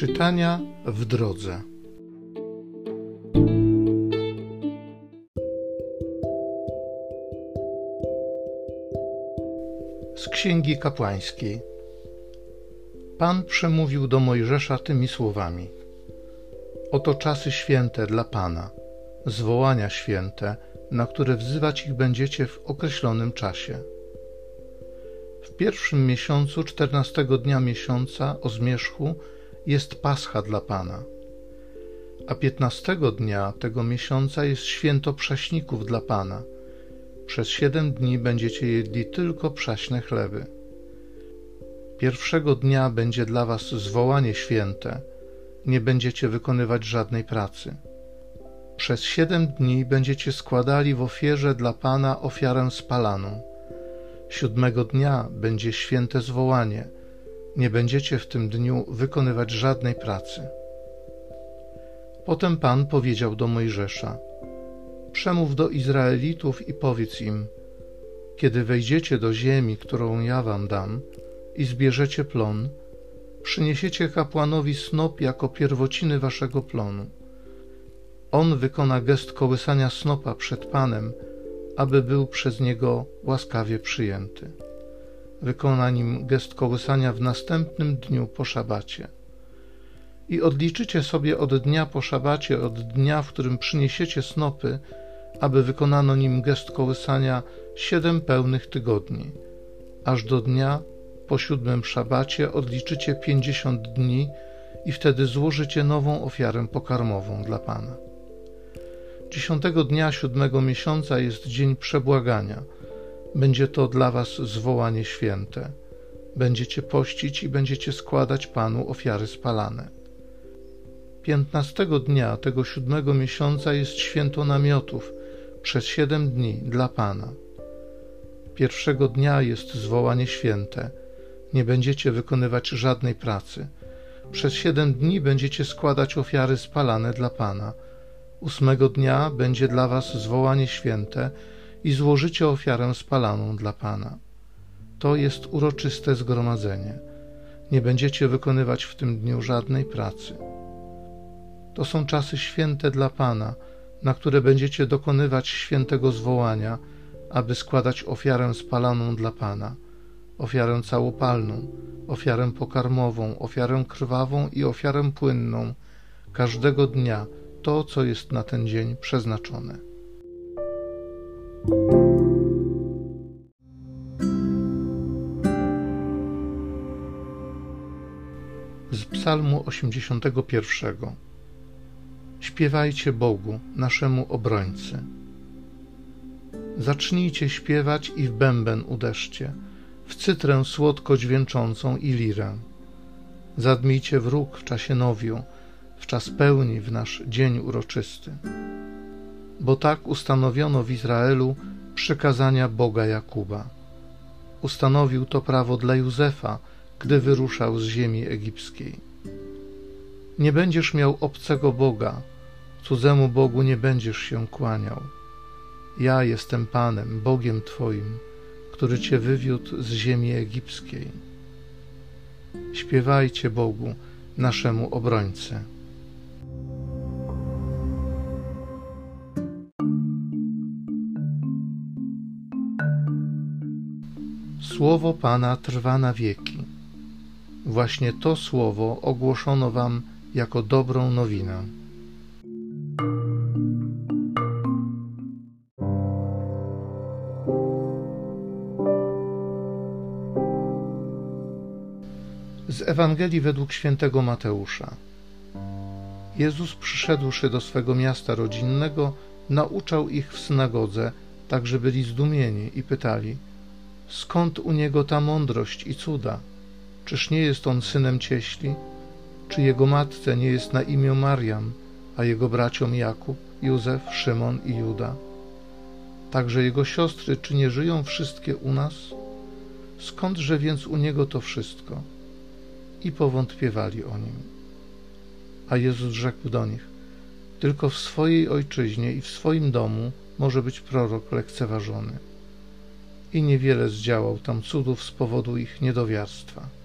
Czytania w drodze. Z Księgi Kapłańskiej. Pan przemówił do Mojżesza tymi słowami: Oto czasy święte dla Pana, zwołania święte, na które wzywać ich będziecie w określonym czasie. W pierwszym miesiącu, czternastego dnia miesiąca o zmierzchu, jest Pascha dla Pana. A piętnastego dnia tego miesiąca jest święto prześników dla Pana. Przez siedem dni będziecie jedli tylko prześne chleby. Pierwszego dnia będzie dla was zwołanie święte, nie będziecie wykonywać żadnej pracy. Przez siedem dni będziecie składali w ofierze dla Pana ofiarę spalaną. Siódmego dnia będzie święte zwołanie – nie będziecie w tym dniu wykonywać żadnej pracy. Potem Pan powiedział do Mojżesza: Przemów do Izraelitów i powiedz im: Kiedy wejdziecie do ziemi, którą ja wam dam, i zbierzecie plon, przyniesiecie kapłanowi snop jako pierwociny waszego plonu. On wykona gest kołysania snopa przed Panem, aby był przez niego łaskawie przyjęty wykona nim gest kołysania w następnym dniu po szabacie. I odliczycie sobie od dnia po szabacie, od dnia, w którym przyniesiecie snopy, aby wykonano nim gest kołysania siedem pełnych tygodni, aż do dnia po siódmym szabacie odliczycie pięćdziesiąt dni i wtedy złożycie nową ofiarę pokarmową dla Pana. Dziesiątego dnia siódmego miesiąca jest dzień przebłagania – będzie to dla Was zwołanie święte. Będziecie pościć i będziecie składać Panu ofiary spalane. Piętnastego dnia tego siódmego miesiąca jest święto namiotów przez siedem dni dla Pana. Pierwszego dnia jest zwołanie święte. Nie będziecie wykonywać żadnej pracy. Przez siedem dni będziecie składać ofiary spalane dla Pana. Ósmego dnia będzie dla Was zwołanie święte i złożycie ofiarę spalaną dla Pana. To jest uroczyste zgromadzenie. Nie będziecie wykonywać w tym dniu żadnej pracy. To są czasy święte dla Pana, na które będziecie dokonywać świętego zwołania, aby składać ofiarę spalaną dla Pana, ofiarę całopalną, ofiarę pokarmową, ofiarę krwawą i ofiarę płynną, każdego dnia to, co jest na ten dzień przeznaczone. Psalmu 81. Śpiewajcie Bogu, naszemu obrońcy. Zacznijcie śpiewać i w bęben uderzcie, w cytrę słodko dźwięczącą i lirę. Zadmijcie wróg w czasie nowiu, w czas pełni w nasz dzień uroczysty bo tak ustanowiono w Izraelu przykazania Boga Jakuba. Ustanowił to prawo dla Józefa, gdy wyruszał z ziemi egipskiej. Nie będziesz miał obcego Boga, cudzemu Bogu nie będziesz się kłaniał. Ja jestem Panem, Bogiem Twoim, który Cię wywiódł z ziemi egipskiej. Śpiewajcie Bogu, naszemu obrońcy. Słowo Pana trwa na wieki. Właśnie to słowo ogłoszono Wam jako dobrą nowinę. Z Ewangelii według świętego Mateusza. Jezus przyszedłszy do swego miasta rodzinnego, nauczał ich w synagodze, tak że byli zdumieni i pytali – Skąd u niego ta mądrość i cuda? Czyż nie jest on synem cieśli? Czy jego matce nie jest na imię Mariam, a jego braciom Jakub, Józef, Szymon i Juda? Także jego siostry, czy nie żyją wszystkie u nas? Skądże więc u niego to wszystko? I powątpiewali o nim. A Jezus rzekł do nich: Tylko w swojej ojczyźnie i w swoim domu może być prorok lekceważony i niewiele zdziałał tam cudów z powodu ich niedowiarstwa.